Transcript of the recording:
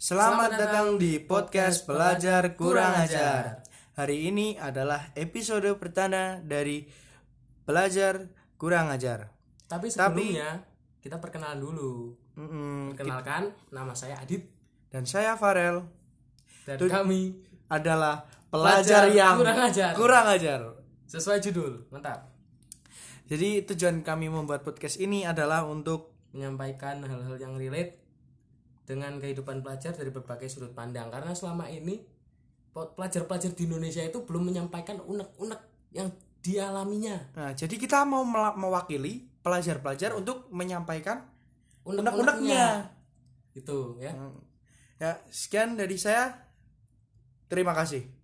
Selamat datang di podcast Pelajar Kurang Ajar. Hari ini adalah episode pertama dari Pelajar Kurang Ajar. Tapi sebelumnya kita perkenalan dulu. Mm-mm, Perkenalkan, nama saya Adit Dan saya Farel dan Tuh. kami adalah pelajar Pelajar yang kurang ajar. kurang ajar. sesuai judul, mantap. Jadi tujuan kami membuat podcast ini adalah untuk Menyampaikan hal-hal yang relate dengan kehidupan pelajar dari berbagai sudut pandang. Karena selama ini pelajar-pelajar di Indonesia itu belum menyampaikan unek-unek yang dialaminya. Nah, jadi kita mau mewakili pelajar-pelajar untuk menyampaikan Unek-uneknya. unek-uneknya. Itu ya. Ya, sekian dari saya. Terima kasih.